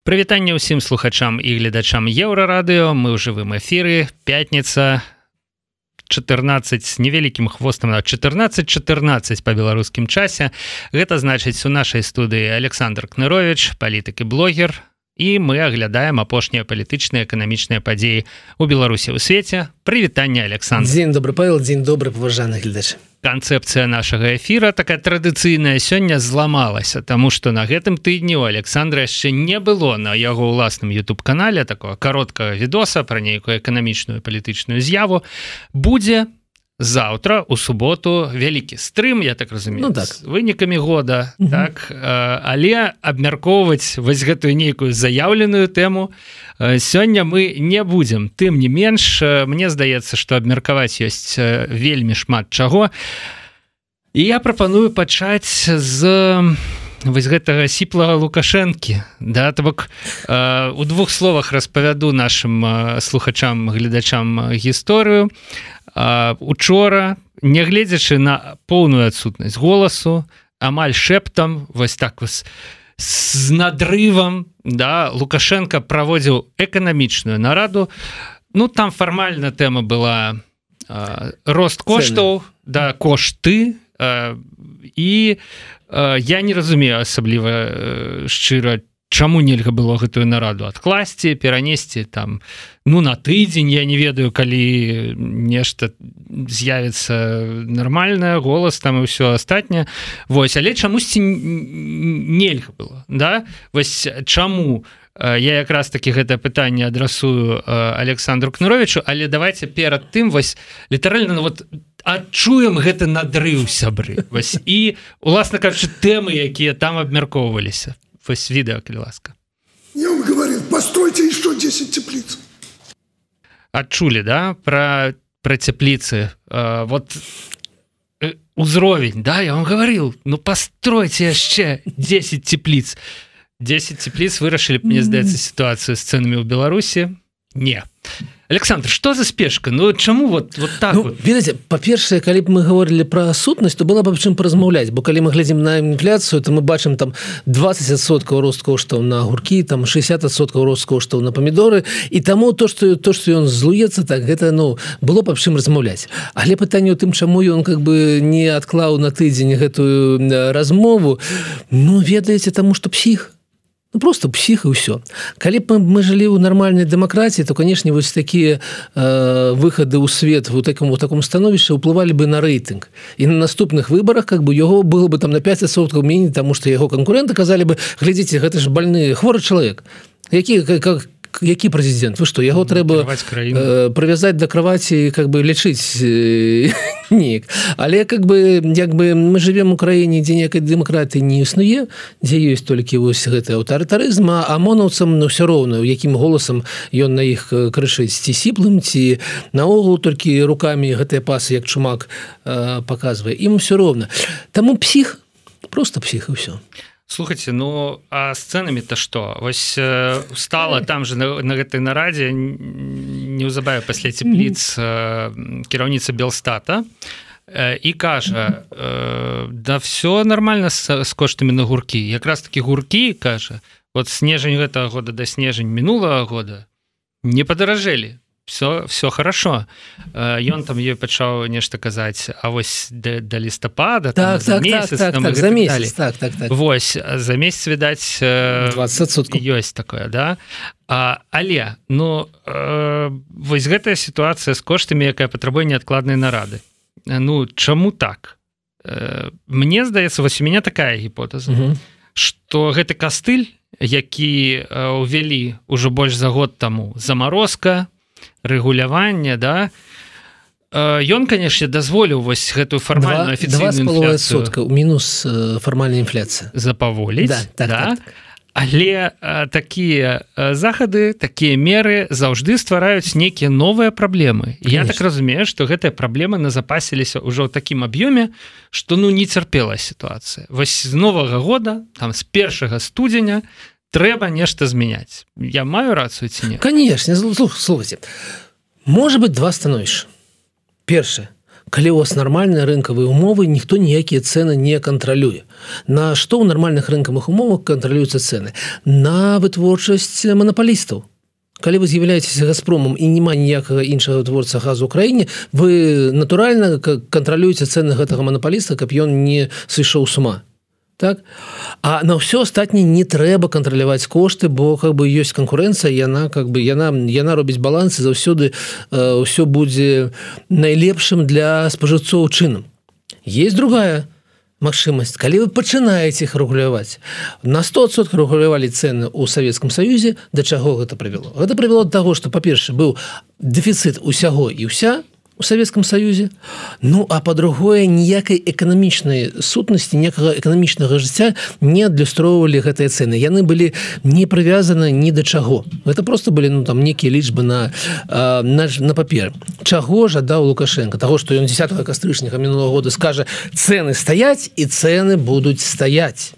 Прывітанне ўсім слухачам і гледачам еўрарадыё. Мы ў жывым эфіры. Пятница 14 с невялікім хвостам на 14 14 по беларускім часе. Гэта значыць у нашай студыі Александр кнырович палітык і блогер і мы аглядаем апошнія палітычныя эканамічныя падзеі у беларусі. Ў свеце прывітанне Александр. Дзень добры павел дзень добры паважаны гледачы канцэпцыя нашага эфира такая традыцыйная сёння зламалася тому что на гэтым тыдні у Александра яшчэ не было на яго ўласным YouTube канале такого кароткага відоса про нейкую эканамічную палітычную з'яву. Будзе завтра у суботу вялікі стрым я так разумею ну, так. вынікамі года угу. так? Але абмяркоўваць вось гэтую нейкую заяўленую тэму сёння мы не будзем. Тым не менш мне здаецца что абмеркаваць ёсць вельмі шмат чаго. І я прапаную пачаць з вось гэтага сіплага лукашэнкі. Да то бок у двух словах распавяду нашим слухачам гледачам гісторыю. А учора нягледзячы на поўную адсутнасць голасу амаль шэптам вось так вось з надрывам да лукашенко праводзіў эканамічную нараду. Ну там фармальна тэма была а, рост коштаў да кошты а, і а, я не разумею асабліва шчыра чаму нельга было гэтую нараду адкласці перанесці там ну на тыдзень я не ведаю калі нешта з'явіцца нармальная голас там і ўсё астатняе. Вось але чамусьці нельга было да? Вось чаму я якраз таки гэта пытанне адрасую Александру кныровичу але давайте перад тым вось літаральна ну, вот адчуем гэты надрыў сябры. Вось і уласна кажучы тэмы якія там абмяркоўваліся. Вось відео калі ласка. Я вам говорил постройте еще 10 теплиц. Адчулі да про про цепліцы? Э, вот узровень да я вам говорил ну постройте яшчэ 10 теплиц 10 теплиц вырашылі мне здаецца сітуацыю з цэнамі ў беларусі не. Александр что за спешка? Ну чаму вот вот так ну, вот? ведаце па-першае калі б мы говорили про сутнасць то было б чым паразмаўляць бо калі мы глядзім на інфляцыю то мы бачым там 20соткаў рост коштаў на гуркі там 60соткаў рост коштаў на памідоры і таму то что то что ён злуецца так гэта ну было па чым размаўляць. Але пытанне у тым чаму ён как бы не адклаў на тыдзень гэтую размову. Ну ведаеце таму что псіх Ну, просто псіх і ўсё калі б мы, жылі ў нармальнай дэмакратіі то канешне вось такія э, выхады ў свет у такому таком становішча ўплывалі бы на рэйтынг і на наступных выбарах как бы яго было бы там на 5соткаў меней таму што яго канкуренты казалі бы глядзіце гэта ж больны хворы чалавек які как, как які прэзідэнт вы што яго трэба э, прывязаць да кроваці как бы лічыць э, неяк але как бы як бы мы живвем у краіне дзе некай дэмакратыі не існуе дзе ёсць толькі вось гэты аўтарытарызма а монаўцам ну все роўна якім голасам ён на іх крышыць ці сіплым ці наогул толькі руками гэтыя пасы як чумак э, показвае ім все роўна таму псіх просто псіх і все а слухайте ну а сценами то что вось стала там же на, на гэтай нарадзе неўзабаве пасля цепліц э, кіраўніца белстата і э, кажа э, да все нормально с, с коштамі на гуркі якраз таки гуркі кажа вот снежань гэтага года да снежань мінулого года не падаражэлі все все хорошо. Ён там ёй пачаў нешта казаць А вось да, да лістапада так, так, месяц, так, так, так, за месяц так, так, так. Вось за месяц відаць 20 ёсць такое да. А, але ну э, вось гэтая сітуацыя з коштамі якая патрабуе неадкладнай нарады. Ну чаму так? Э, Мне здаецца вось у меня такая гіпотэза что гэты кастыль які увялі ўжо больш за год таму замарозка рэгулявання да? Ён канешне дазволіў вось гэтую фармальную офіцыйную мінус фармальная інфляцыя. запаволіць да, так, да? Так, так. але такія захады такія меры заўжды ствараюць нейкія новыя праблемы. Я так разумею что гэтыя праблемы назапасіліся ўжо ў такім аб'ёме что ну не цярпела сітуацыя. Вось з новага года там з першага студзеня трэба нешта змяняць. Я маю рацыю ці не? Конечно слухайте. Может быть два становішча першае. Калі у вас нармальныя рынкавыя умовы ніхто ніякія цены не кантралюе на што ў нармальных рынкавых умовах кантралююцца цены? На вытворчасць манапалістаў калі вы з'яўляецеся газпромам і няма ніякага іншага творца газу краіне вы натуральна кантралюеце цены гэтага манапаліста каб ён не сышоў с ума так? А на ўсё астатні не трэба кантраляваць кошты бо как бы ёсць канкурэнцыя яна как бы яна яна робіць балансы заўсёды ўсё будзе найлепшым для спажыўцоў чынам есть другая магчымасць калі вы пачынаеце іх рэгуляваць на 100сот рэгулявалі цены ў савецкам саюзе да чаго гэта прывяло гэта прывяло до таго што па-перша быў дэфіцыт усяго і ўся у савецкам саюзе ну а по-другое ніякай эканамічнай сутнасці некага эканамічнага жыцця не адлюстроўвалі гэтыя цены яны былі не прывязаны ні да чаго это просто былі ну там некія лічбы на на, на папер. Чаго жадаў лукашенко. Того что ён 10 кастрычніка мінулого года скажа цены стаяць і цены будуць стаять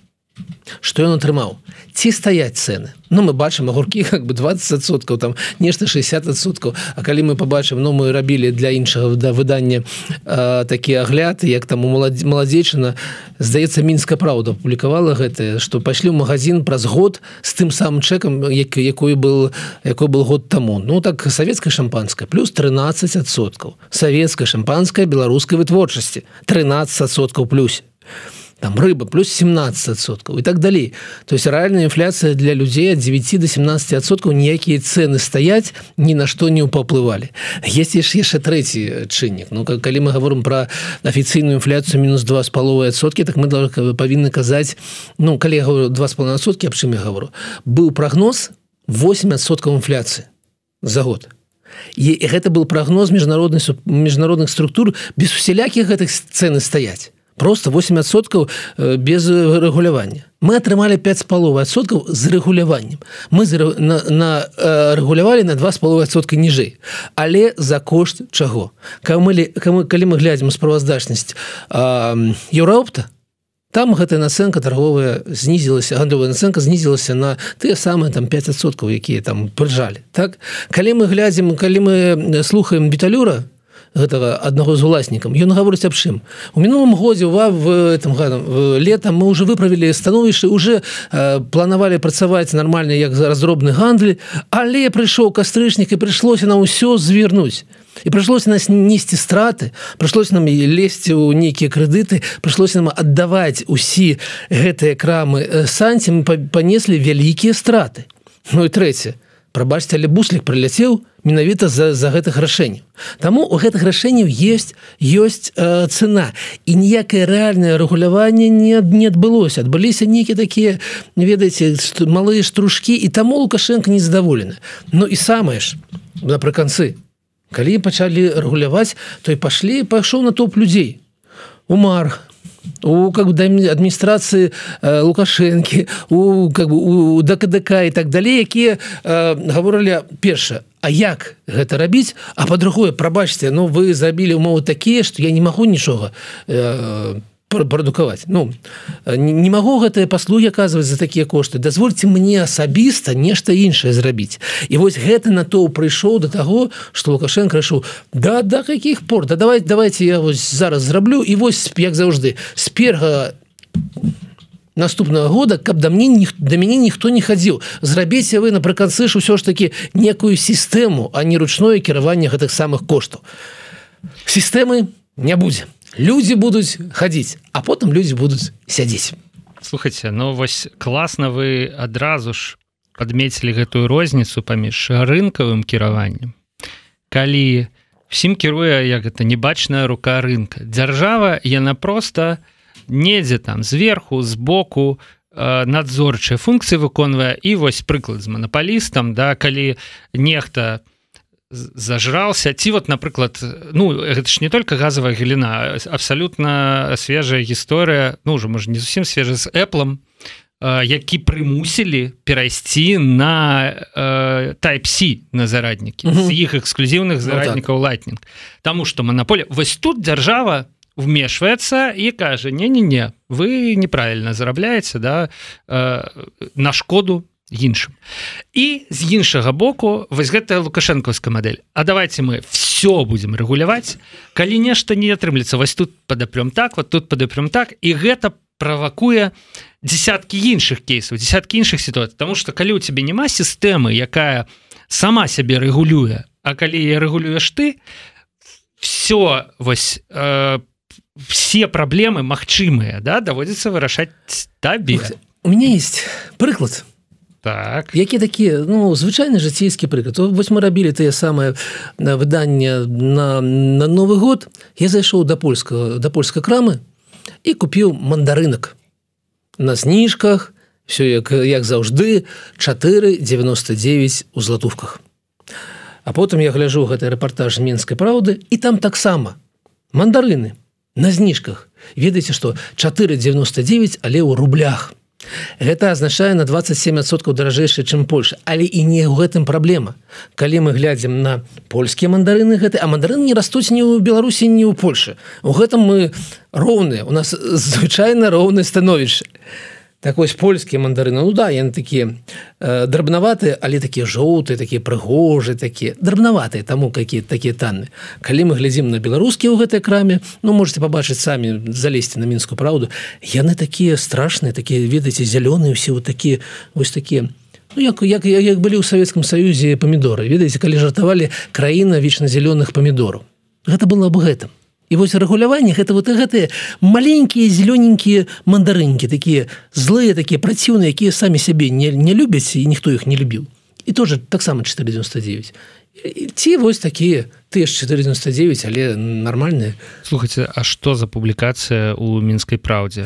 что ён атрымаў ці стаять цены? Ну мы бачым агуркі как бы 20соткаў там нешта 60соткаў А калі мы побачым Ну мы рабілі для іншага да выдання такі агляд як там у маладзечына здаецца мінска Праўда публікавала гэтае что пайшлі ў магазин праз год з тым самым чэкам як якой был якой был год таму. Ну так савецкая шампанская плюс 13соткаў савецкая шампанская беларускай вытворчасці 13соткаў плюс там рыба плюс 17 соткаў і так далей то есть реальная інфляцыя для людзей от 9 до 17 соткаў ніякія цены стаять ні на што не паўплывалі есть яшчэ яшчэ трэці чыннік Ну как калі мы говорим про афіцыйную інфляцыю мінус два з паловыя сотки так мы павінны казаць ну калі я говорю два з половиной сотки аб чым я говорю? Быў прогноз 8 соткаў інфляцыі за год. І гэта был прогноз міжнародных міжнародных структур без усялякіх гэтых цены стаять просто 8соткаў э, без рэгулявання мы атрымалі 5 з паловы адсоткаў з рэгуляваннем мы на, на э, рэгулявалі на два з паловысотка ніжэй але за кошт чаго? Камылі кому калі мы глядзім справаздачнасць еўропта там гэтая нацэнка торговая знізілася гандовая нацэнка знізілася на тыя самыя там 5соткаў якія там прыжалі. Так? Калі мы глядзім калі мы слухаем біталюра гэтага аднаго з уласнікам ён гаворыць аб чым? У мінулым годзе ва в этом гадам летом мы уже выправілі становішча уже планавалі працаваць нармальна як за разробны гандлі але прыйшоў кастрычнік і прыйшлося на ўсё звернуць. І прыйшлося нас несці страты прыйшлося нам лезці ў нейкія крэдыты прыйшлося нам аддаваць усі гэтыя крамы э, санці. Мы панеслі вялікія страты. Ну і трэцяе прабачце але буслік прыляцеў менавіта за, за гэтых рашэнняў. Таму у гэтых рашэнняў есть ёсць э, цена і ніякае рэальнае рэгуляванне не не адбылося. Адбыліся нейкі такія ведаеце малыя штружкі і таму лукашенко незадаволены Ну і самае ж напрыканцы калі пачалі рэгуляваць то і пашлі пайшоў на топ людзей. Умар у как бы адміністрацыі э, лукашэнкі у как бы у ДКДК і так далей якія э, гаворылі перша А як гэта рабіць? А па-другое прабачце Ну вы забілі умовы такія што я не магу нічога э, прадукаваць. Ну не магу гэтыя паслугі аказваць за такія кошты. Дазвольце мне асабіста нешта іншае зрабіць. І вось гэта на то прыйшоў до таго что лукашенко рашыў да да каких пор? Да давайте давайте я вось зараз зраблю і вось як заўжды сперга наступного года каб да мне ні да мяне ніхто не хадзіў. Зрабіце вы напрыканцы ж усё ж таки некую сістэму а не ручное кіраванне гэтых самых коштаў сістэмы не будзе люди будуць хадзіць а потым люди будуць сядзець слухайте ну вось класна вы адразу ж подметілі гэтую розніцу паміж рынкавым кіраваннем. Калі всім кіруе як гэта небачная рука рынка. Дзяржава яна просто недзе там зверху збоку э, надзорчыя функцыі выконвае. І вось прыклад з манапалістам да калі нехта зажрался. Ці вот напрыклад ну гэта ж не только газовая галіна абсолютно свежая гісторыя ну уже можа не зусім свежа з Apple які прымусілі перайсці на typeC на зараднікі з іх эксклюзіўных зараднікаў ну, так. лайтнинг Таму что монополя вось тут дзяржава вмешваецца і кажа не не не вы неправильно зарабляеце да на шкоду іншым і з іншага боку вось гэтая лукашэнкаўская модель А давайте мы все будем рэгуляваць. Калі нешта не атрымлецца вось тут падапрём так вот тут падапрём так. І гэта правакуе десяткі іншых кейсаў десяткі іншых сітуацый. Потому что калі у тебе няма сістэмы якая сама сябе рэгулюе А калі я рэгулюеш ты все вось э, все праблемы магчымыя да даводзіцца вырашаць табе. У меня есть прыклад так. Які такі ну звычайны жыцейскі прыклад вось мы рабілі тыя самае выданне на на новы год. Я зайшоў да польскага да польскай крамы і купіў мандарынак на зніжках все як як заўжды 499 у златувках А потым я гляжу гэты рэпартаж мінскай праўды і там таксама мандарыны на зніжках ведаеце што 499 але ў рублях Гэта азначае на 27соткаў даражэйшае чым Польша. Але і не ў гэтым праблема. Калі мы глядзім на польскія мандарыны гэты а мандарыны не растуць ні ў беларусі ні ў Польше у гэтым мы роўныя. У нас звычайна роўнае становішча так вось польскія мандарыны Ну да яны такія э, драбнаватыя але такія жоўтыя такія прыгожы такія драбнаватыя таму какие такія танны. Калі мы глядзім на беларускія ў гэтай краме Ну можете пабачыць самі залезці на мінскую праўду яны такія страшныя такія ведаеце зялёныя ўсе вот такія вось такія Ну, як, як, як былі ў савецкам саюзе памідоры. Ведаеце калі жартавалі краіна вечна зялёных памідораў. Гэта было аб гэтым і вось рэгуляванне гэта вот гэтыя маленькія зелёненькія мандарынкі такія злыя такія праціўныя якія самі сябе не, не любяць і ніхто іх не любіў. І тоже таксама 499 ці вось такія ты 499 але нормальные слухайте А что за публікацыя у мінскай праўдзе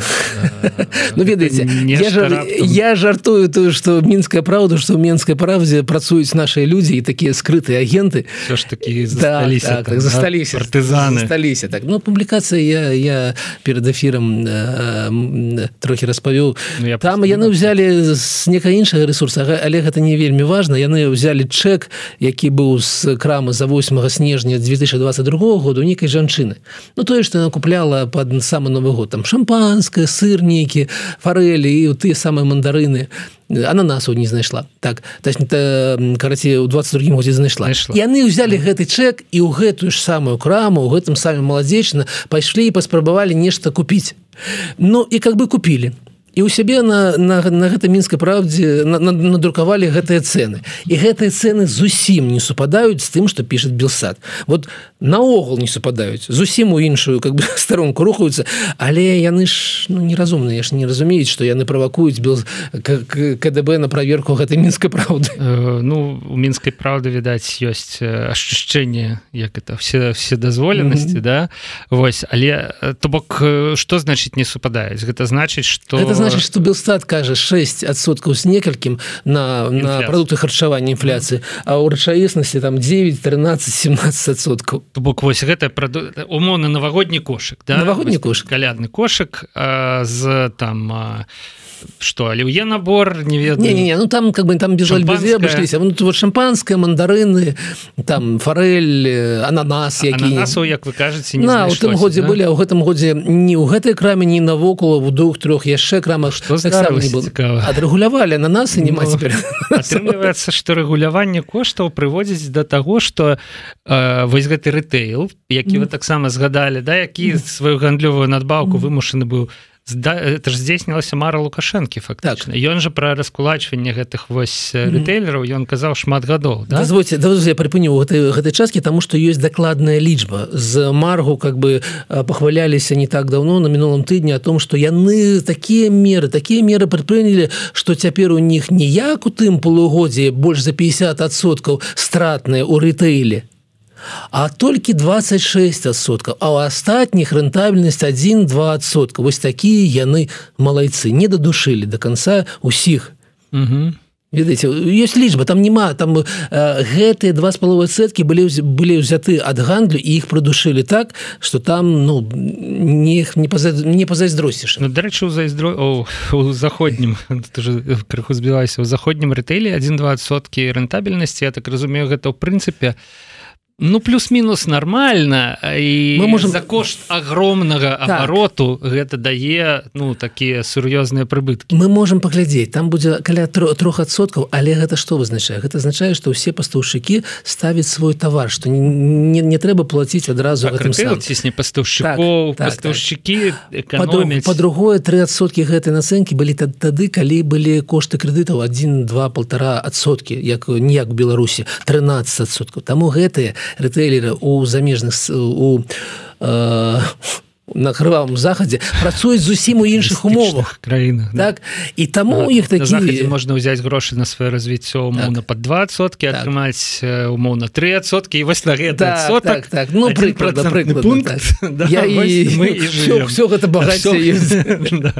Ну ведаеце я, жар, я жартую тое что мінская праўда что менскай правдзе працуюць наши людзі і такія скрытыя агенты. Ж таки засталіся так, так, засталіся партызаны сталіся так ну публікацыя я я перед эфиром э, трохі распавёў. Ну, я там яны взяли з некая іншага ресурса але гэта не вельмі важно яны взяли чек які быў з крамы за 8 снежня снежня 2022 года у нейкай жанчыны Ну тое што она купляла под самы новый год там шампанское сырнікі фарэлі і тыя самыя мандарыны она нас не знайшла. Так караці у 22 годзе знайшла. Яны ўзялі гэты чек і ў гэтую ж самую краму у гэтым самі маладзечна пайшлі і паспрабавалі нешта купіць Ну і как бы купілі і у сябе на, на, на гэта мінскай праўдзе надрукавалі гэтыя цены і гэтыя цены зусім не супадаюць з тым што пішет белсад. Вот наогул не супадаюць. Зусім у іншую как бы старонку рухаюцца. Але яны ж ну, неразумныя. Ж не разумеюць што яны правакуюць бел КДБ на праверку гэтай мінскай праўды. Э, ну у мінскай праўды відаць ёсць ашчышчэнне як это все все дазволенасці mm -hmm. да? Вось але то бок што значыць не супадаюць гэта значыць что это значит значит что белстат кажа 6 адсоткаў з некалькім на, на продукты харчавання інфляцыі а ў рэчаіснасці там 9 13 17 адсоткаў то бок вось гэта умоўны навагодні кошык да? навагодні кошык калядны кошык а, з там а, что оливье набор не ведаю. Не, не, не, ну там как бы там бежали обошлись. Ну, вот шампанское мандарыны там форель ананас ананасу, як вы кажете на у тым годзе да? были у гэтым годзе не ў гэтай краме не навокал у двух трех яшчэ крамах. Так адрэгулявалі на нас і не атрымліваецца что рэгуляванне коштаў прыводзіць до того что э, вось гэты рытэйл які вы таксама згадалі да які сваю гандлёвую надбаўку вымушаны быў это ж здзейснілася мара лукашэнкі фактычна так. ён жа пра раскулачванне гэтых вось рытэйлераў ён казаў шмат гадоў да? дазвольце да, я прыпыню гэтай гэтай часткі тому что ёсць дакладная лічба з маргу как бы пахваляліся не так давно на мінулым тыдні о том что яны такія меры такія меры прадпрынялі что цяпер у них ніяк у тым полугодзе больш за 50соткаў стратныя у рытэйле а толькі 26 адсоткаў а у астатніх рэнтабельнасць 1-2сотка вось такія яны малайцы не дадушылі до конца усіх ведаеце ёсць лічба там няма там э, гэтыя два з паловы сеткі былі былі ўзяты ад гандлю і іх прыдушылі так что там ну не не паза, не пазайздросціш ну, дарэчы у зайздро у заходнім крыху збілася у заходнім рэтэлі 1-2соткі рэнтабельнасці я так разумею гэта ў прынцыпе у ну плюс-мінус нормально і Мы можем- за кошт огромнага Так. обороту гэта дае ну такія сур'ёзныя прыбыткі мы можем паглядзець там будзе каля тро- трох адсоткаў але гэта што вызначае гэта азначае што ўсе пастаўшчыкі ставяць свой тавар што не, не, не трэба плаціць адразу самым. цісне пастаўшчыкоў Так, так, пастаўшчыкі Па-друг- эканоміць па-другое тры адсоткі гэтай нацэнкі былі тад- тады калі былі кошты крэдытаў 1 два полтора адсоткі як ніяк беларусі 13соткаў таму гэтыя рытэйлеры у замежных с- у э, на крывавым захадзе працуюць зусім у іншых умовах краінах да. так і таму у іх На Захадзе такі можна ўзяць грошы на сваё развіццё умоўна Так. под 20сотки Так. атрымаць умоўна 3сотки і вось на так, адсотак так, так. ну прыкладна, пункт так. да, я і, мы і все, все гэта багацце. Да.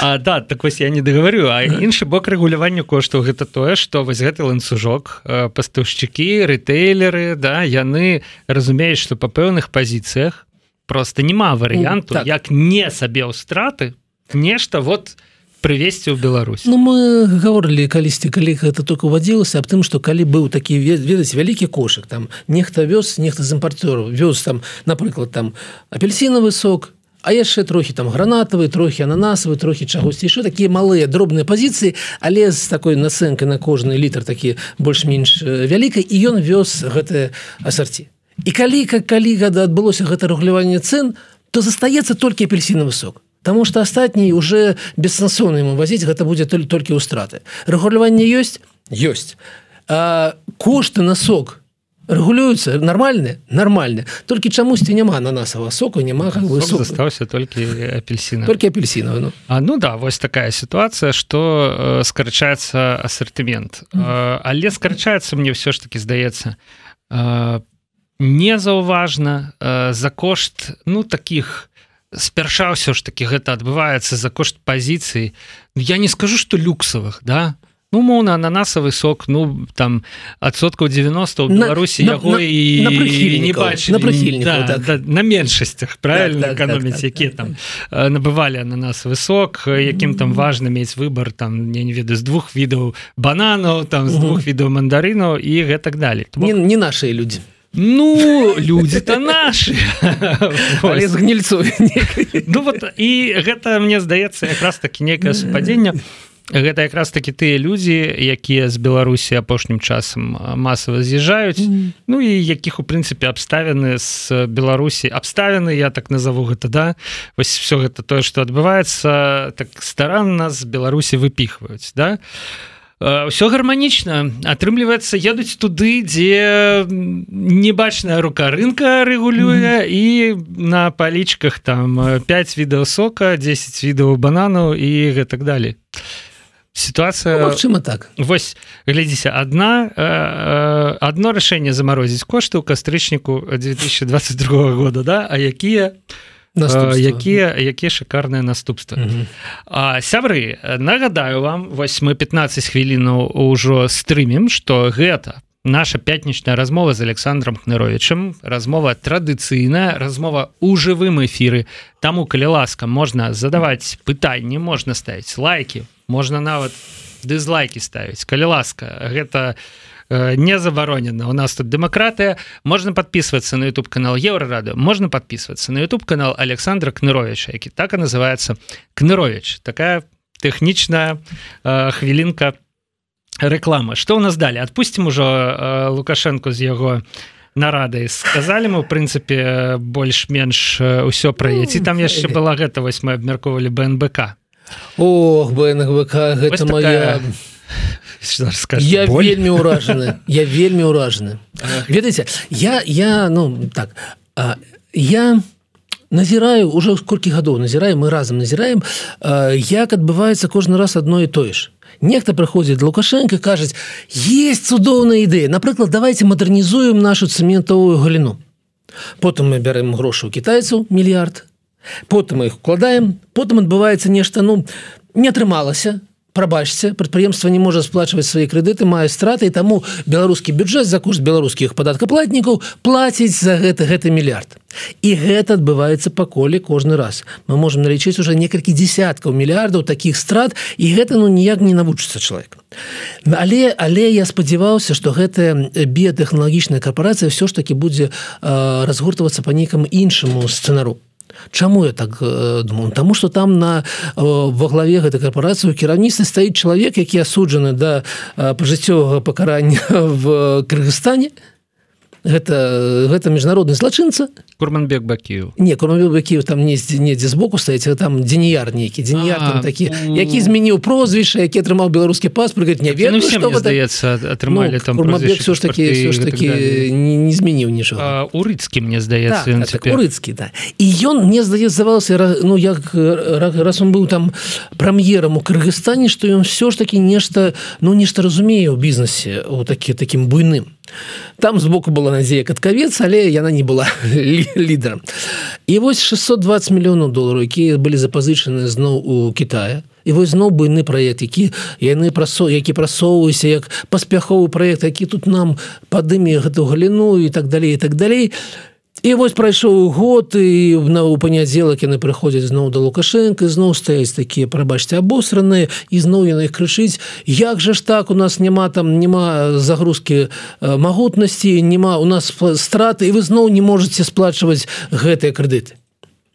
А, да так вось я не даговорю А іншы бок рэгулявання коштаў гэта тое што вось гэты ланцужок пастаўшчыкі рытэйлеры да яны разумеюць што па пэўных пазіцыях просто няма варыянту так. як не сабе ў страты нешта вот прывесці ў Беларусь. Ну мы гаворылі калісьці калі гэта только увадзілася аб тым што калі быў такі ве- ведаць вялікі кошык там. Нехта вёз нехта з імпарцёраў вёз там напрыклад там апельсінавы сок а яшчэ трохі там гранатавы трохі ананасавы трохі чагосьці яшчэ такія малыя дробныя пазіцыі але з такой нацэнкай на кожны літр такі больш-менш э, вялікай і ён вёз гэтае асарці і калі калі гада адбылося гэта рэгуляванне цен то застаецца толькі апельсінавы сок. Таму што астатні уже бессэнсоўна ему вазіць гэта будзе толь- толькі ў страты рэгуляванне ёсць ёсць а, кошты на сок рэгулююцца нармальны нармальны толькі чамусьці няма ананасава соку няма застаўся толькі апельсіна толькі апельсінавы ну. А ну да вось такая сітуацыя што э, скарачаецца асартымент э, але скарачаецца мне ўсё ж таки здаецца э, незаўважна э, за кошт ну таких спярша ўсё ж таки гэта адбываецца за кошт пазіцыі Ну, я не скажу что люксавых да? Ну моўна ананасавы сок ну там адсоткаў 90 у Беларусі на- яго на- і на не прыхільнікаў, бачылі. на Да, так. да, на меншасцях правильно Так, так, так, эканоміць так, якія так, там э, набывалі ананас высок якім там важна мець выбор там я не ведаю з двух відаў бананаў там з двух відаў мандарынаў і гэтак далей не, не нашыя людзі ну люди то наши з гнільцой ну вот і гэта мне здаецца якраз таки некае супадзенне гэта якраз таки тыя людзі якія з беларусі апошнім часам а, масава з'язджаюць ну і якіх у прынцыпе абставіны з беларусі. Абставіны я так назову гэта да? Вось все гэта тое что адбываецца так старанна з беларусі выпіхваюць да все гарманічна атрымліваецца едуць туды дзе небачная рука рынка рэгулюе і на палічках там 5 відэо сока 10 відэо бананаў і гэтак далей сітуацыя Магчыма так. Вось глядзіся одна э, э, одно рашэнне замарозіць кошты ў кастрычніку 2022 года да? А якія? Наступства. Якія якія шикарныя наступствы Мгм. А, сябры нагадаю вам вось мы 15 хвілінаў ужо стрымем что гэта наша пятнічная размова з александром хныровичем размова традыцыйная размова у жывым эфіры. Таму калі ласка можна задаваць пытанні можна ставіць лайки можна нават дызлайки ставіць. Калі ласка гэта э, не забаронена у нас тут дэмакратыя можна подписываться на youtube канал еврорады можна подписываться на youtube канал александра кныровича які так и называется кнырович такая тэхнічная э, хвілінка реклама что у нас далі отпустим ужо э, лукашенко з яго нарады сказали мы в прынцыпе больш-менш ўсё пра Ну, ці там яшчэ была гэта вось мы абмяркоўвалі бнбк Ох бнвк гэта моя скажешь, я боль? вельмі ўражаны я вельмі ўражаны ведаеце я я ну так а, я назіраю уже колькі гадоў назіраю мы разам назіраем а, як адбываецца кожны раз адно і тое ж нехта прыходзіць лукашенко кажуць есть цудоўная ідэя напрыклад давайте мадэрнізуем нашу цэментавую галіну потым мы бярэм грошы у кітайцаў мільярд потым мы их укладаем. Потым адбываецца нешта ну не атрымалася прабачце прадпрыемства не можа сплачваць свае крэдыты мае страты і таму беларускі бюджэт за кошт беларускіх падаткаплатнікаў плаціць за гэта гэты мільярд і гэта адбываецца па коле кожны раз. Мы можемм налічыць уже некалькі десяткаў мільярдаў таких страт і гэта ну ніяк не навучыцца чалавек але але я спадзяваўся что гэтая біятэхналагічная карпорацыя все ж таки будзе э, разгортавацца по нейкаму іншаму сцэнару Чаму я так э, думаю? Таму что там на э, во главе гэтай карпорацыі кіраўніцтва стаіць чалавек які асуджаны да э, пажыццёвага пакарання в Кыргызстане гэта гэта міжнародны злачынца. Курманбек бакіў не курманбек бакіў там недзе недзе збоку стаіць там дзеніяр нейкі дзеніяр такі які змяніў прозвішча які атрымаў беларускі паспорт не ведаю ну, што здаецца атрымалі ну, там все ж таки все ж таки не, не змяніў нічога. Урыцкі мне здаецца так, так, урыцкі да. І ён мне здаецца ну як раз он быў там прэм'ерам у Кыргызстане што ён все ж таки нешта ну нешта разумее ў бізнесе у такі таким буйным там сбоку была надзея каткавец але яна не была лідарам і вось 620 мільёнаў долараў якія былі запазычаны зноў у Китая. І вось зноў буйны проект які яны прасо які прасоўваюся як паспяховы проект які тут нам падыме гэту галіну і так далей і так далей і І вось прайшоў год і на ў панядзелак яны прыходзяць зноў да лукашенко зноў стаяць такія прабачце абосраныя і зноў яны іх крычыць як жа ж так у нас няма там няма загрузкі магутнасці няма у нас страты і вы зноў не можете сплачваць гэтыя крэдыты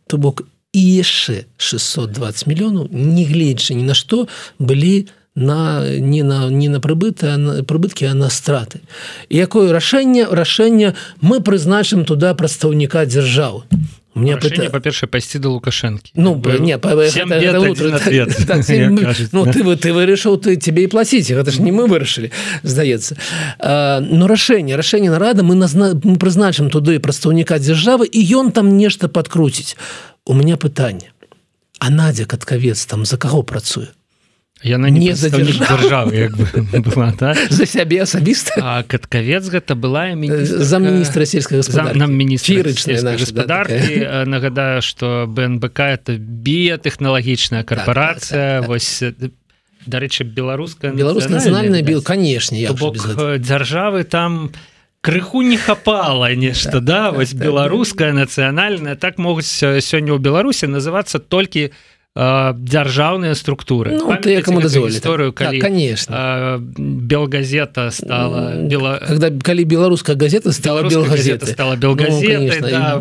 то бок і яшчэ 620 мільёнаў не гледзячы ні на што былі на на не на не на прыбыты прыбыткі а на страты. Якое рашэнне рашэння мы прызначым туда прадстаўніка дзяржавы мне пыта... па-перша пайсці да лукашэнкі ну не па, гэта, гэта утро, так, так, ну, ты ты вырашыў ты тебе і плаціць гэта ж не мы вырашылі здаецца но рашэнне рашэнне нарада мы назна мы прызначым туды прадстаўніка дзяржавы і ён там нешта падкруціць у меня пытанне а надзя каткавец там за каго працуе яна не за дзяржавы як бы была да? за сябе асабіста каткавец гэта была за міністра сельскага нам міністрычная гаспадаркі да, нагадаю что бнбк это біятэхналагічная карпорацыя так, так, так, вось дарэчы беларуская беларуская нацыянальная бил канешне дзяржавы там крыху не хапала нешта да вось беларуская нацыянальная так могуць сёння ў беларусі называцца толькі у дзяржаўныя структуры. Ну, гісторыю калі да, конечно. белгазета стала бела когда калі беларуская газета стала белгазета стала белгазета ну, да,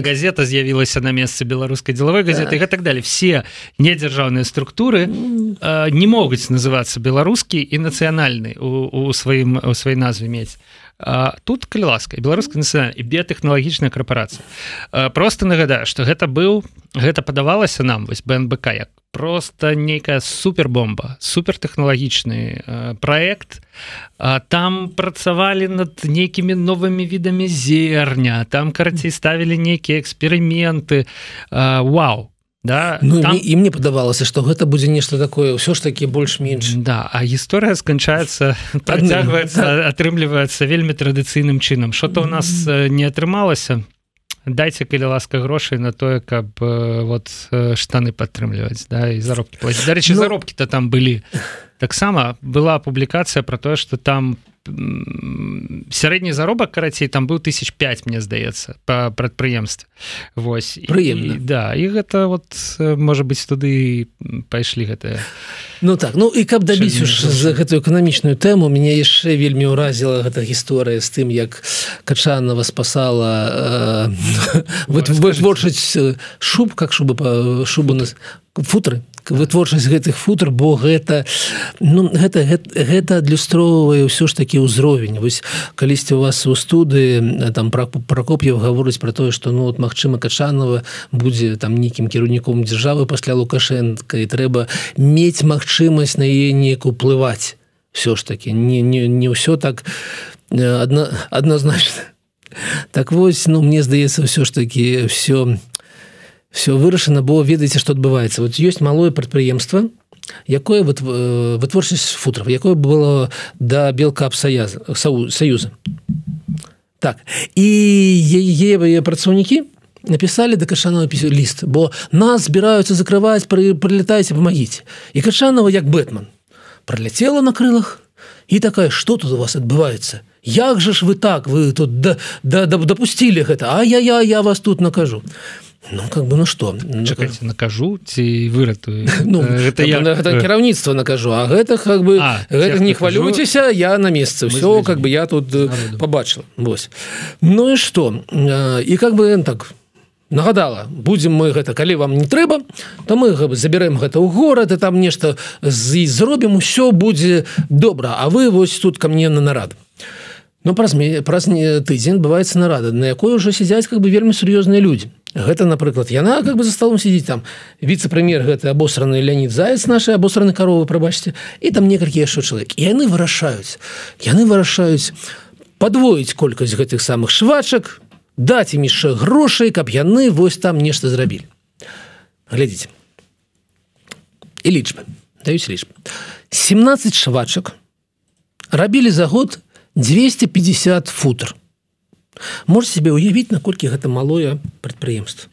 газета з'явілася на месцы беларускай дзелавой газеты да. так далее. Все недзяржаўныя структуры mm. не могуць называцца беларускі і нацыянальны у сваім у сваёй назве мець тут калі ласка беларуская нацыя і біятэхналагічная карпорацыя просто нагадаю что гэта быў гэта падавалася нам вось бнбк як просто нейкая супербомба супертэхналагічны проект там працавалі над нейкімі новымі відамі зерня там карацей ставілі нейкія эксперыменты. Вау да ну, там... і мне падавалася что гэта будзе нешта такое ўсё ж таки больш-менш. Да а гісторыя сканчаецца працягваецца атрымліваецца вельмі традыцыйным чынам. Что-то у нас не атрымалася дайте калі ласка грошай на тое каб вот штаны падтрымліваць да і заробкі дарэчы ну... заробкі то там былі. Таксама была публікацыя про тое что там по сярэдні заробак карацей там быў тысяч 5 мне здаецца по прадпрыемстве Вось. Прыемна да і гэта вот можа быть туды пайшлі гэтыя Ну так ну і каб дабіць уж за гэтую эканамічную тэму мяне яшчэ вельмі ўразіла гэта гісторыя з тым як качанова спасала э, вытворчаць шуб как шубы па шубу нас футры вытворчасць гэтых футр бо гэта ну гэта гэта, гэта адлюстроўвае ўсё ж такі ўзровень. Вось калісьці у вас у студы там пра пракоп'ев гаворыць про тое что ну вот Мачыма качанова будзе там нейкім кіраўніком дзяржавы пасля лукашенко і трэба мець магчымасць на яе неяк уплываць. Все ж таки не не не ўсё так адна адназначна. Так вось ну мне здаецца ўсё ж таки все все вырашана бо ведаеце что адбываецца. Вот ёсць малое прадпрыемства якое вот вытворчасць футров якое было да белка саюза саюза. Так і яе працаўнікі написали да кашанова пісю ліст бо нас збіраюцца закрываць пры прылетайце помогите. І кашанова як бэтман проляцела на крылах і такая что тут у вас адбываецца Як же ж вы так? Вы тут да, да, да, допустили гэта а я я я вас тут накажу Ну как бы ну что? Чакайте, накажу ці выратую ну, это я гэта кіраўніцтва накажу А гэта как бы а, гэта не хвалюйцеся я на месцы все как бы я тут э, побачыла Вось. Ну і что? І как бы так нагадала будем мы гэта калі вам не трэба то мы заберем гэта ў горад і там нешта з зробім усё будзе добра. А вы вось тут ко мне на нарад. Ну праз праз тыдзень бываецца нарада на якой уже сядзяць как бы вельмі сур'ёзныя людзі. Гэта напрыклад яна как бы за столом сидзіць там віце-прэм'ер гэты абосраны Леонид заяц наши абосраны каровы прабачце і там некалькі яшчэ чалавек. Яны вырашаюць яны вырашаюць подвоіць колькасць гэтых самых швачак даць ім яшчэ грошай каб яны вось там нешта зрабілі. Глядзіце. І лічбы. Даюць лічбы. 17 швачак рабілі за год 250 футр. Можете себе ўявіць наколькі гэта малое прадпрыемства.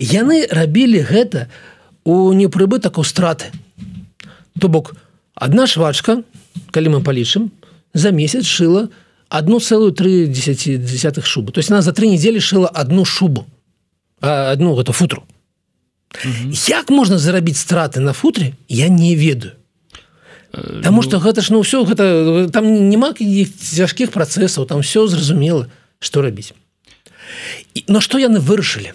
Яны рабілі гэта у непрыбытак у страты. То бок одна швачка калі мы палічым за месяц шыла у 1,3 шубы. То есть она за тры недзелі шыла одну шубу одну гэта футру. Угу. Як можна зарабіць страты на футре, я не ведаю. Э, Таму што ну гэта ж ну ўсё гэта там няма цяжкіх працэсаў, там все зразумела, што рабіць. І, но што яны вырашылі?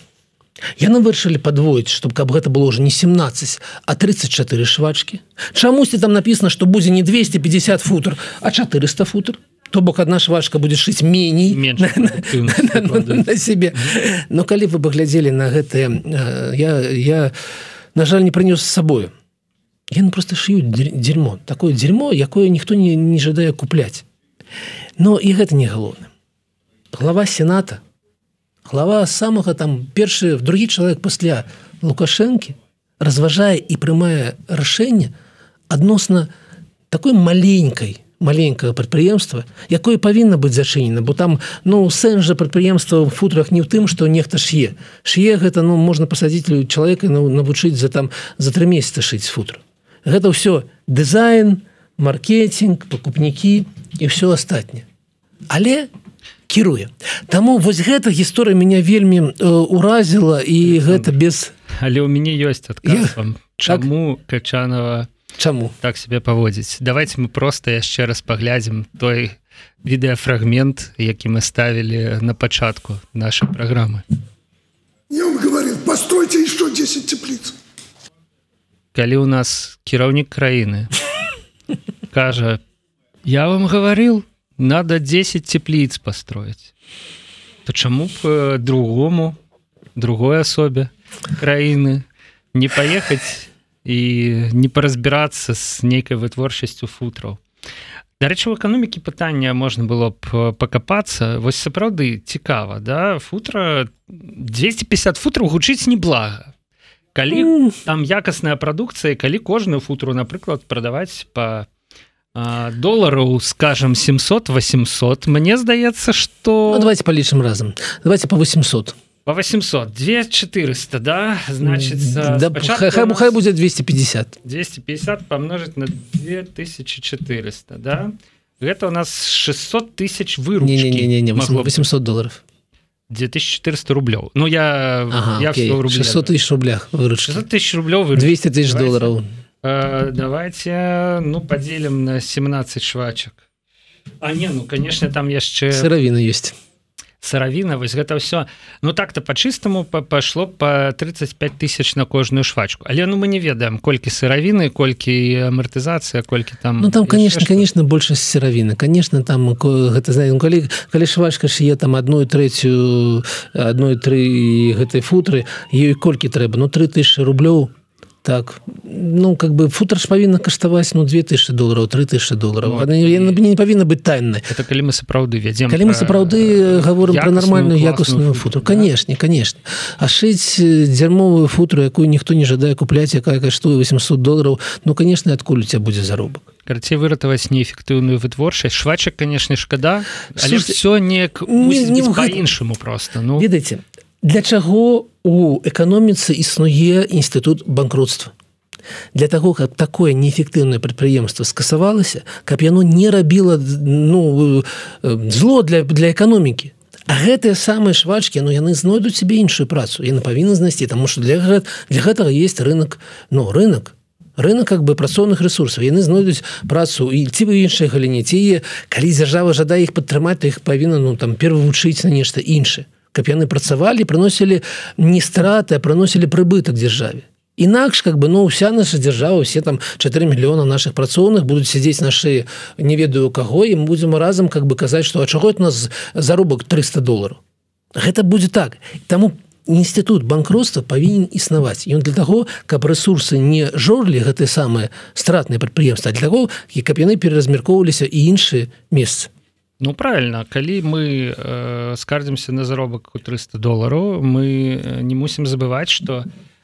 Яны вырашылі падвоіць, чтобы каб гэта было ўжо не 17, а 34 швачкі. Чамусьці там напісана, што будзе не 250 футр, а 400 футр то бок одна швачка будет шить меней на, себе но калі вы паглядзелі на гэтые я я на жаль не прынёс с собою я просто шью дерьмо. Такое дерьмо якое ніхто не не жадае купляць. Но і гэта не галоўна глава сената глава самага там першы в другі чалавек пасля лукашэнкі разважае і прымае рашэнне адносна такой маленькой маленькое прадпрыемства якое павінна быць зачынена бо там ну сэнс жа прадпрыемства в футрах не ў тым что нехта ш'е ш'е гэта ну можна пасадзіць чалавека ну, навучыць за там за три месяца шыць футр гэта ўсё дызайн маркетинг пакупнікі і все астатняе. Але кіруе. Таму вось гэта гісторыя меня вельмі э, уразіла і гэта без але у мяне ёсць адказ вам. чаму так? качанова Чаму? Так себе паводзіць. Давайте мы просто яшчэ раз паглядзім той відэафрагмент які мы ставілі на пачатку нашай праграмы. Он говорит постройте еще 10 теплиц. Калі у нас кіраўнік краіны кажа я вам говорил надо 10 теплиц построить то чаму б э, другому другой асобе краіны не паехаць і не паразбірацца з нейкай вытворчасцю футраў дарэчы в эканомікі пытання можна было б пакапацца вось сапраўды цікава да? Футра 250 футраў гучыць неблага калі mm. там якасная прадукцыя калі кожную футру напрыклад прадаваць по долараў скажем 700 800 мне здаецца что ну, давайте палічым разам давайте по 800 по 800 2400 да? Значит да, хай, хай, хай будет 250 250 помножить на 2400 да? Это у нас 600 тысяч вы не, не, не, не, не 800 долларов 2400 рублёў Ну я, ага, я рубль 600 тысяч рублях тысяч рублёў 200 тысяч долларов. Э, давайте ну поделим на 17 швачак А не ну конечно там яшчэ сыравіна есть сыравіна вось гэта ўсё ну так-то по-чыстаму пашло по 35 тысяч на кожную швачку але ну мы не ведаем колькі сыравіны колькі амартызацыя колькі там ну там конечно конечно большасць сыравіны конечно там гэта знаем калі калі швачка шые там одну трэцюю одной тры гэтай футры ёй колькі трэба ну 3000 рублёў так. Ну как бы футр ж павінна каштаваць ну 2000 долларов 3000 долларов. Вот. не, не павінна быць тайны это калі мы сапраўды вядзем калі мы сапраўды говорим про нормальную якусную футру канешне конечно а шыць дзярмовую футру якую ніхто не жадае купляць якая каштуе 800 долларов ну конечно адкуль у тебя будзе заробак карцей выратаваць неэфектыўную вытворчасць швачак конечно шкада але все неяк не, не, не по-іншаму просто ну. Ведаеце для чаго у эканоміцы існуе інстытут банкротства? Для того каб такое неэфектыўнае прадпрыемства скасавалася каб яно не рабіла ну зло для для эканомікі. А гэтыя самыя швачкі ну яны знойдуць себе іншую працу яны павінны знайсці тому что для гэта, для гэтага есть рынок но ну, рынок рынок как бы працоўных ресурсаў. Яны знойдуць працу і ці вы іншай галіне ці калі дзяржава жадае іх падтрымаць то іх павінна ну там перавучыць на нешта іншае каб яны працавалі прыносілі не страты прыносілі прыбытак дзяржаве. Інакш как бы ну вся наша держава все там 4 мільёна наших працоўных будуць сядзець на шее не ведаю каго і мы будзем разам как бы казаць что а чаго у нас заробак 300 долларов гэта будзе так. Таму інстытут банкротства павінен існаваць. Ён для того каб ресурсы не жорлі гэты самыя стратныя прадпрыемства для того і каб яны пераразмяркоўваліся і іншыя месцы Ну правильно. Калі мы э, скардзімся на заробак у 300 долларов мы не мусім забываць что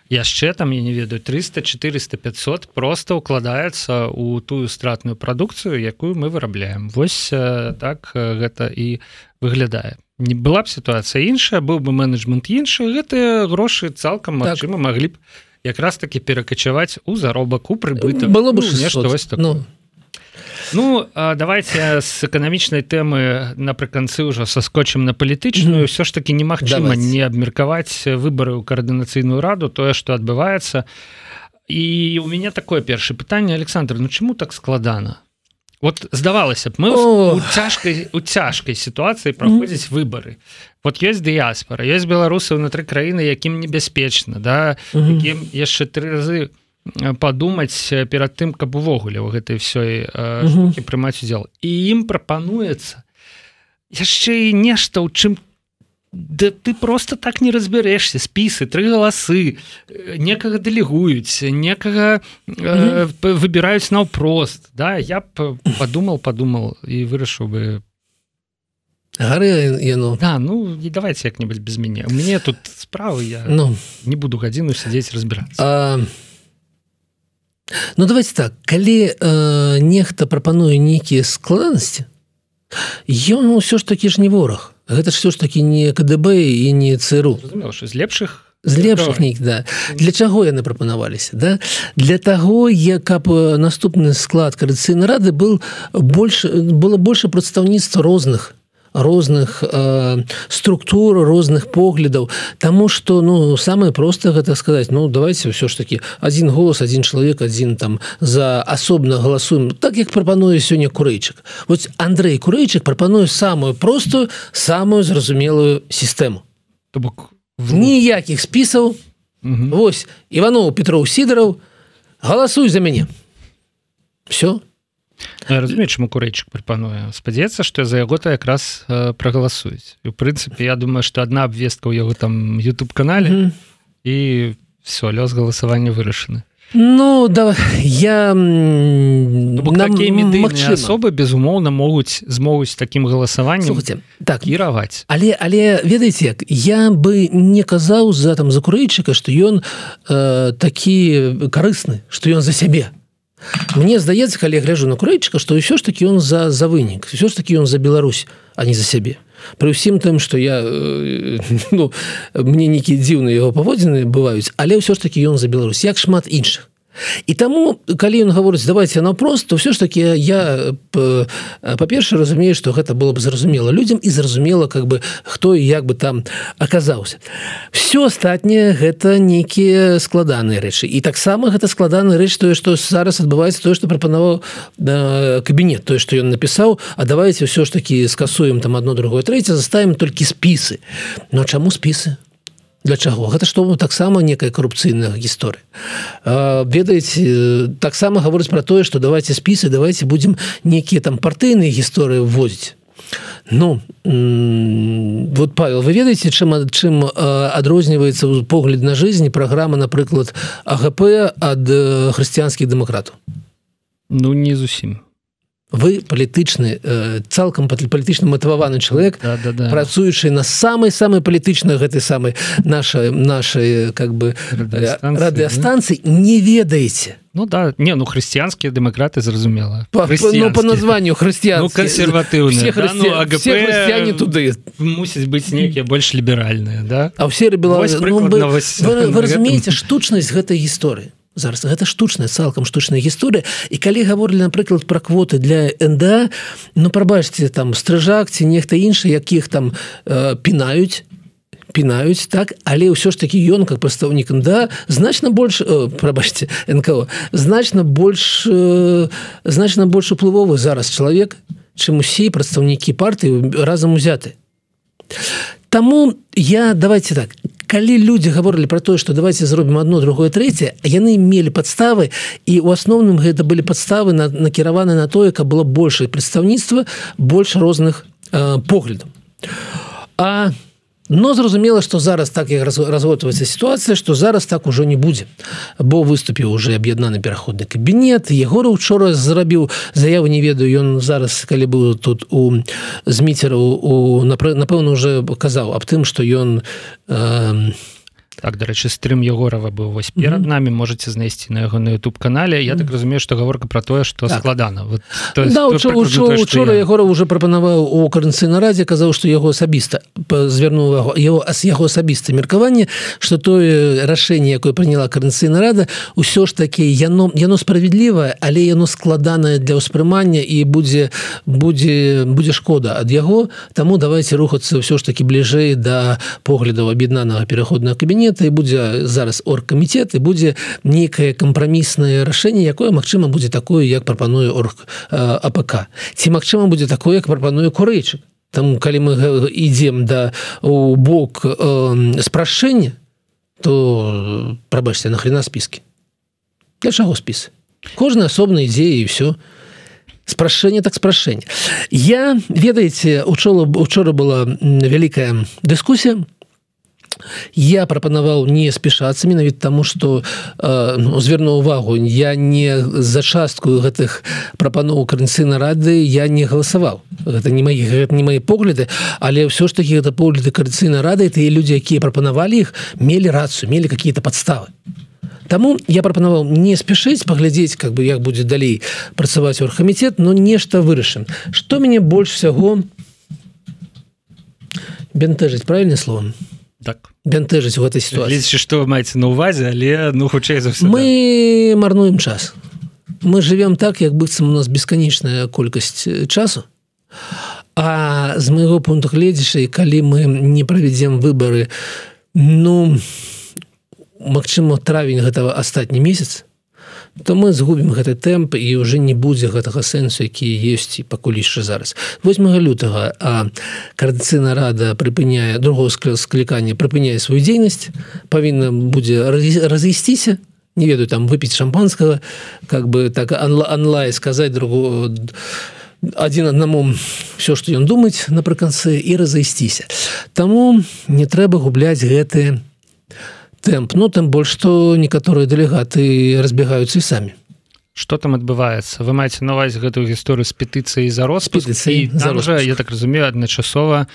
яшчэ там я не ведаю 300 400 500 просто укладаецца у тую стратную прадукцыю якую мы вырабляем. Восьось так гэта і выглядае. Не была б сітуацыя іншая быў бы менеджмент іншы гэтыя грошы цалкам так. магчыма маглі б якраз таки перакачаваць у заробак у прыбытак. Было бы ну, нешта вось так ну Ну давайте з эканамічнай тэмы напрыканцы ўжо саскочым на палітычную ўсё ж таки немагчыма не абмеркаваць выбары ў каардынацыйную раду тое што адбываецца і у мяне такое першае пытанне Александр Ну чаму так складана вот здавалася б мы у цяжкай у цяжкай сітуацыі праходзіць выбары вот ёсць дыяспора ёсць беларусы ўнутры краіны якім небяспечна да якім яшчэ тры разы у падумаць перад тым каб увогуле ў гэтай всёй штукі прымаць удзел. І ім прапануецца яшчэ і нешта ў чым Да ты просто так не разбярэшся. Спісы тры галасы некага дэлегуюць некага э, выбіраюць наўпрост. Да я б подумал подумал і вырашыў бы. Гары яно. Да ну не давайте як-небудзь без мяне. Мне тут справы я ну. не буду гадзіну сядзець разбірацца. А... Ну давайте так. Калі э, нехта прапануе нейкія складанасці ён ўсё ж такі ж не вораг гэта ж все ж такі не КДБ і не ЦРУ з лепшых з лепшых нейк да. Для чаго яны прапанаваліся да? Для таго я каб наступны склад карацыйнай рады был больше было больше прадстаўніцтва розных розных э, структур розных поглядаў тому что ну самое просто гэта сказать ну давайте все ж таки один голос один чалавек один там за асобна галасуем так як прапануе сёння курэйчык вот Андрей курэйчык прапануе самую простую самую зразумелую сістэму то бок ніякіх спісаў Вось Иванов Петров сидоров. Галасуй за мяне все. то разумею чаму курэйчык прапануе спадзяецца што за яго то якраз э, прагаласуюць. У прынцыпе я думаю что одна абвестка ў яго там youtube канале mm -hmm. і все лёс галасавання вырашаны. Ну да я ну, такія асобы безумоўна могуць змогуць таким галасаваннем так. кіраваць але але ведаеце як я бы не казаў за там за курэйчыка что ён э, такі карысны что ён за сябе Мне здаецца калі я гляжу на курэйчыка што ўсё ж таки ён за за вынік все ж таки ён за Беларусь а не за сябе Пры ўсім тым што я э, ну, мне нейкія дзіўныя яго паводзіны бываюць але ўсё ж таки ён за Беларусь. Як шмат іншых і таму калі ён гаворыць давайте наўпрост то все ж таки я па-перша разумею что гэта было б зразумела людям і зразумела как бы хто як бы там аказаўся все астатняе гэта нейкія складаныя рэчы і таксама гэта складаны рэч тое что зараз адбываецца тое что прапанаваў кабінет тое что ён напісаў а давайте все ж таки скасуем там одно другое трэця заставим толькі спісы но чаму спісы для чаго? Гэта што таксама некая карупцыйная гісторыя. Ведаеце таксама гаворыць про тое что давайте спісы давайте будем некія там партыйныя гісторыі ввозіць Ну вот павел вы ведаеце чым чым адрозніваецца погляд на жизнь праграма напрыклад АГП ад хрысціянскіх дэмакратаў? Ну не зусім вы палітычны э, цалкам палітычна матываваны чалавек да, да, да. працуючы на самай самай палітычнай гэтай самай нашай нашай как бы радыастанцыі не ведаеце. Ну да не ну хрысціянскія дэмакраты зразумела. По, ну, по названию хрысціян ну, кансерватыўны да? ну, хрысціяне туды. мусіць быць нейкія больш ліберальныя да? А ўсе была ну, вы, вы, вы разумееце штучнасць гэтай гісторыі зараз. Гэта штучная цалкам штучная гісторыя. І калі гаворылі напрыклад пра квоты для НД ну прабачце там стрыжак ці нехта іншы якіх там э, пінаюць пінаюць так? Але ўсё ж такі ён как прадстаўнік да значна больш э, прабачце нко значна больш э, значна больш уплывовы зараз чалавек чым усе прадстаўнікі партыі разам узяты. Таму я давайте так калі люди гаворылі про тое что давайте зробім одно другое третье яны мелі подставы і у асноўным гэта былі подставы на накіраваны на тое каб было больше прадстаўніцтва больше розных э, поглядаў а на но зразумела что зараз так як разготваецца сітуацыя что зараз так ужо не будзе. Бо выступіў уже аб'яднаны пераходны кабінет. Егора учора зрабіў заяву не ведаю ён зараз калі быў тут у зміцеру у напэўна уже казаў аб тым что ён э, так дарэчы стрым егорова быў вось перад mm -hmm. нами можете знайсці на яго на youtube канале я так разумею что гаворка про тое что так. складана. Вот, то есть, да, учора я... егора уже прапанаваў у карэнцыйна радзе казаў что яго асабіста звярнуў яго ас яго асабіста меркаванне что тое рашэнне якое прыняла карэнцыйна рада ўсё ж таки яно яно справядлівае але яно складанае для ўспрымання і будзе будзе будзе шкода ад яго. Таму давайте рухацца ўсё ж таки бліжэй да поглядаў аб'яднанага пераходнага кабінета кабінета і будзе зараз оргкамітет і будзе нейкае кампраміснае рашэнне якое Мачыма будзе такое як прапануе орг АПК ці Мачыма будзе такое як прапануе курэйчык. Там калі мы ідзем да у бок э, спрашэння то прабачце нахрена спіскі для чаго спіс? Кожны асобна ідзе і все спрашэнне так спрашэнне я ведаеце учора учора была вялікая дыскусія я прапанаваў не спешацца менавіт таму что э, ну, зверну увагу я не за частку гэтых прапаноў карэнцыйна рады я не галасаваў. Гэта не мои не мои погляды але ўсё ж таки гэта погляды карцыйна рады тыя людзі якія прапанавалі іх мелі рацыю мелі какие-то подставы Таму я прапанаваў не спешыць паглядзець как бы як будзе далей працаваць оргкамітет но нешта вырашым. Что мяне больш всяго бянтэжыць правильным словом так. Бянтэжыць у гэтай сітуацыі вы маеце на увазе але ну хутчэй за все мы марнуем час. Мы живвем так як быццам у нас бесканечная колькасць часу. А з майго пункту гледзяша і калі мы не правядзем выборы ну Мачыма травень гэтага астатні месяц то мы згубім гэты тэмп і уже не будзе гэтага сэнсу які ёсць і пакуль яшчэ зараз. 8 лютага а кардыцыйна рада прыпыняе другого склікання прыпыняе сваю дзейнасць павінна будзе разысціся не ведаю там выпіць шампанскага как бы так онлайн сказаць другу один аднаму все что ён думаць напрыканцы і разысціся. Таму не трэба губляць гэтые тэмп ну тым больш што некаторыя дэлегаты разбегаюцца і самі. Что там адбываецца? Вы маеце наваць гэтую гісторыю з петыцыяй за роспіцыі жа я так разумею адначасова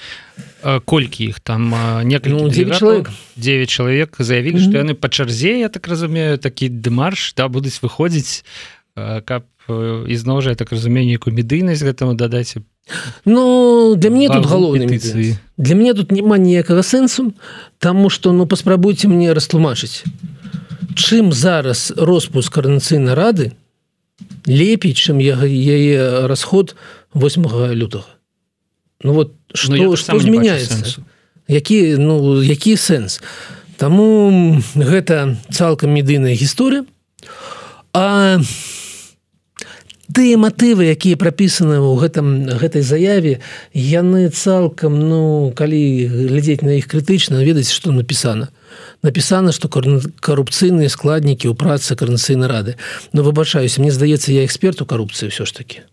колькі іх там некалькі ну, 9 чалавек 9 чалавек заявілі што mm -hmm. яны па чарзе я так разумею такі дэмарш да будуць выходзіць каб ізноў жа я так разумею нейкую медыйнасць гэтаму дадаць Ну для мне тут галоўны для мяне тут няма ніякага сэнсу Таму что ну паспрабуйце мне растлумачыць чым зараз роспуск карнацыйнай рады лепей чым я яе расход 8 лютага Ну вот что, ну, что змяняецца які ну які сэнс Таму гэта цалкам медыйная гісторыя. А тыя матывы якія прапісаны ў гэтым гэтай заяве яны цалкам ну калі глядзець на іх крытычна ведаць што напісана. Напісана што карупцыйныя складнікі ў працы карнацыйнай рады. Но ну, выбачаюся мне здаецца я эксперт у карупцыі ўсё ж таки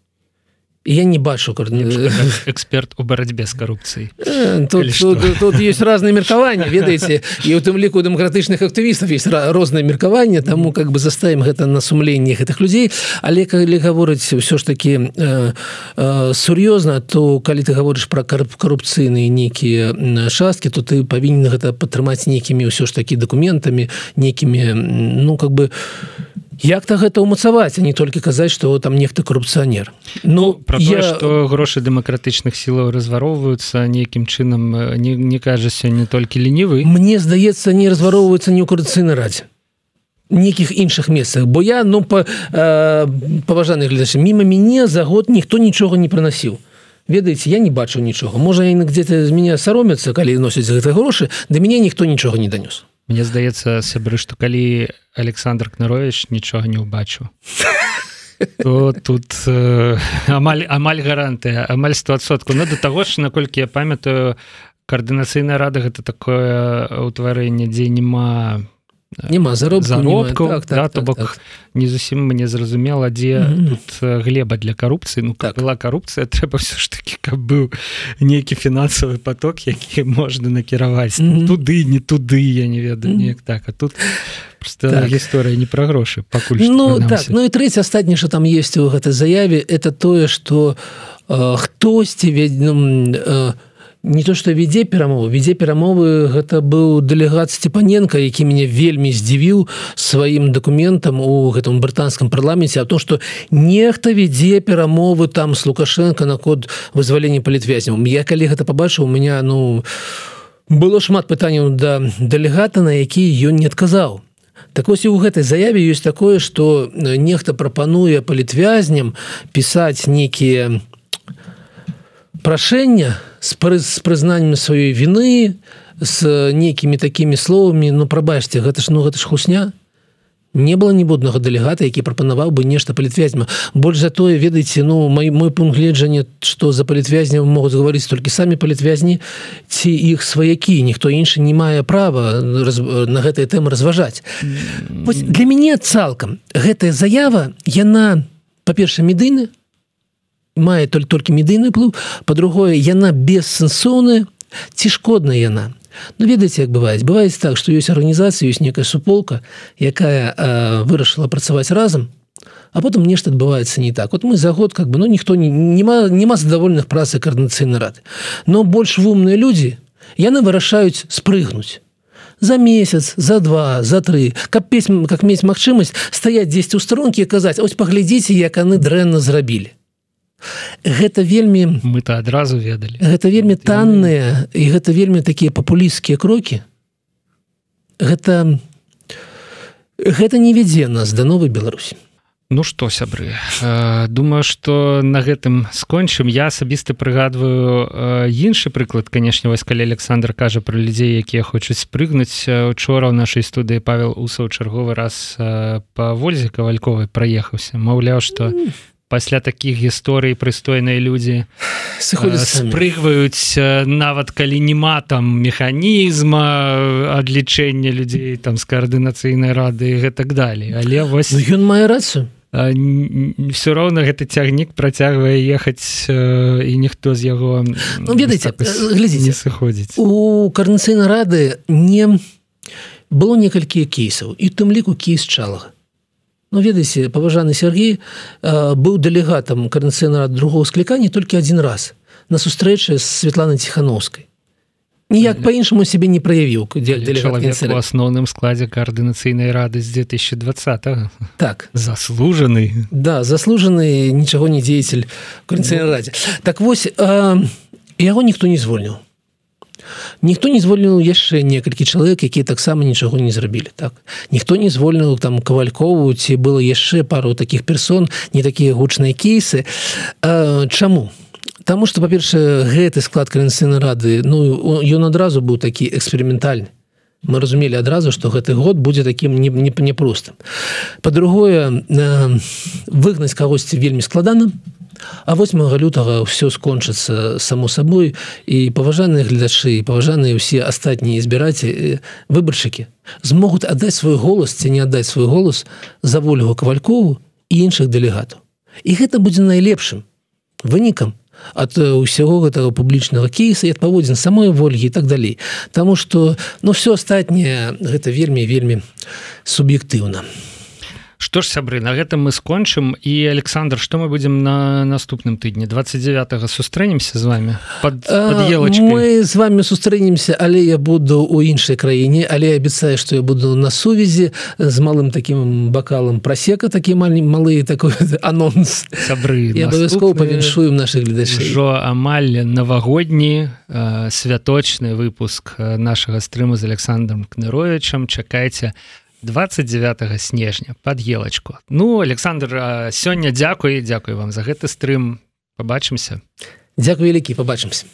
я не бачу эксперт у барацьбе з карупцыі э, тут, тут, тут есть разные меркаванні ведаеце і у тым ліку дэмакратычных актывістаў есть розныя меркаванне таму как бы заставім гэта на сумленні гэтых людзей але калі гаворыць ўсё ж таки э, э, сур'ёзна то калі ты гаворыш про карупцыйныя нейкія часткі то ты павінен гэта падтрымаць нейкімі ўсё ж такі дакументамі нейкімі ну как бы як-то гэта ўмацаваць а не толькі казаць что там нехта коррупцыянер Ну про я... что грошы дэмакратычных сілаў развароўваюцца нейкім чынам не, не кажася не толькі ленівы Мне здаецца не развароўваецца не ў карацыйнай радзе. Нейкіх іншых месцах. Бо я ну па э, паважаны глядачы мімо мяне за год ніхто нічога не прынасіў. Ведаеце я не бачу нічога. Можа яны где-то з мяне саромяцца калі носяць гэта грошы да мяне ніхто нічога не данёс Мне здаецца сябры што калі Александр кнарович нічога не ўбачу то тут э, амаль амаль гарантыя амаль стосотку ну да таго ж наколькі я памятаю каардынацыйная рада гэта такое ўтварэнне дзе няма няма зароб заробку так, так, да, так, бок так. не зусім мне зразумела дзе mm -hmm. тут глеба для карупцыі ну как так. была карупцыя трэба все ж таки каб быў нейкі фінансавы поток які можна накіраваць mm -hmm. туды не туды я не ведаю mm -hmm. неяк так а тут так. гісторыя не пра грошы пакуль ну так ну і трэці астатні що там есть у гэтай заяве это тое что э, хтосьці ведь ну, э, не то что вядзе перамову вядзе перамовы гэта быў дэлегат степаненко які мяне вельмі здзівіў сваім дакументам у гэтым брытанскім парламенце а то что нехта вядзе перамовы там с лукашенко на код вызвалення палітвязняў. Я калі гэта побачыў у меня ну было шмат пытанняў да дэлегата на які ён не адказаў. Так вось і ў гэтай заяве ёсць такое что нехта прапануе палітвязням пісаць нейкія прашэння з прызнаннем сваёй вины з нейкімі такімі словамі ну прабачце гэта ж ну гэта ж хусня не было ніводнага дэлегата які прапанаваў бы нешта палітвязьма больш за тое ведаеце ну мой мой пункт гледжання што за палітвязня могуць гаварыць толькі самі палітвязні ці іх сваякі. Ніхто іншы не мае права раз, на гэтай тэмы разважаць. Mm -hmm. для мяне цалкам гэтая заява яна па-перша медыйна мае толь толькі медыйны плыў по-другое яна бессэнсоўная ці шкодная яна? Ну ведаеце як бываюць. Бываюць так што ёсць арганізацыя ёсць некая суполка якая э, вырашыла працаваць разам а потым нешта адбываецца не так. Вот мы за год как бы ну ніхто не няма няма задавольных працы каардынацыйны рад. Но больш вумныя людзі яны вырашаюць спрыгнуць. За месяц за два за тры. Каб пець как мець магчымасць стаять 10 у сторонкі казаць ось паглядзіце як яны дрэнна зрабілі гэта вельмі мы-то адразу ведалі. Гэта вельмі танныя і гэта вельмі такія папулісцкія крокі. Гэта гэта не вядзе нас да новой беларусі. Ну что сябры э, думаю что на гэтым скончым. Я асабіста прыгадваю іншы прыклад канешне вось калі Александр кажа про людзей якія хочуць спрыгнуць учора ў нашай студыі павел усаў чарговы раз по вользе кавальковай праехаўся. Маўляў что пасля таких гісторый прыстойныя людзі спрыгваюць нават калі няма там механізма адлічэння людзей там з каардынацыйнай рады гэтак далей. Але вось ну, ён мае рацыю. все роўна гэты цягнік працягвае ехаць і ніхто з яго ну, ведаеце глядзіце сыходзіць. у карнацыйнай рады не было некалькі кейсаў і тым ліку кейс чалага Ну, ведаеце паважаны Сергей э, быў дэлегатам карнацыйна другого склікання толькі один раз на сустрэчы з Светланай ціхановскай ніяк по-іншаму себе не праявіў у асноўным складзе каардынацыйнай рады з 2020 так. Заслужаны. Да заслужаны нічаго не дзеятель карнацыйнай радзе так вось э, яго ніхто не звольніў ніхто не звольніў яшчэ некалькі чалавек якія таксама нічого не зрабілі так? Ніхто не звольніў там кавалькову ці было яшчэ пару таких персон не такія гучныя кейсы. Чаму? Таму что па-першае гэты склад карэнцыйнай рады ну ён адразу быў такі эксперыментальны. Мы разумелі адразу что гэты год будзе таким не непростым по-другое выгнаць кагосьці вельмі складана А 8 лютага ўсё скончыцца само сабой і паважаныя гледачы паважаныя ўсе астатнія збіраці выбаршчыкі змогуць аддаць свой голас ці не аддаць свой голас за волю кавалькову і іншых дэлегатаў. І гэта будзе найлепшым вынікам ад усяго гэтага публічнага кейса і ад паводзін самой ольгі і так далей Таму что ну все астатняе гэта вельмі вельмі суб'ектыўна Што ж сябры на гэтым мы скончым і Александр што мы будзем на наступным тыдні 29 сустрэнемся з вами? Под, под мы з вами сустрэнемся але я буду у іншай краіне але абяцаю што я буду на сувязі з малым таким бакалам прасека такі малі малы такой анонс. Сябры абавязкова павіншуем наших ўжо амаль навагодні святочны выпуск нашага стрыму з Александром кныровичам. Чакайце на 29 снежня под елочку ну александр сёння дзякуй дзякуй вам за гэты стрым. Побачымся дзякуй вялікі побачымся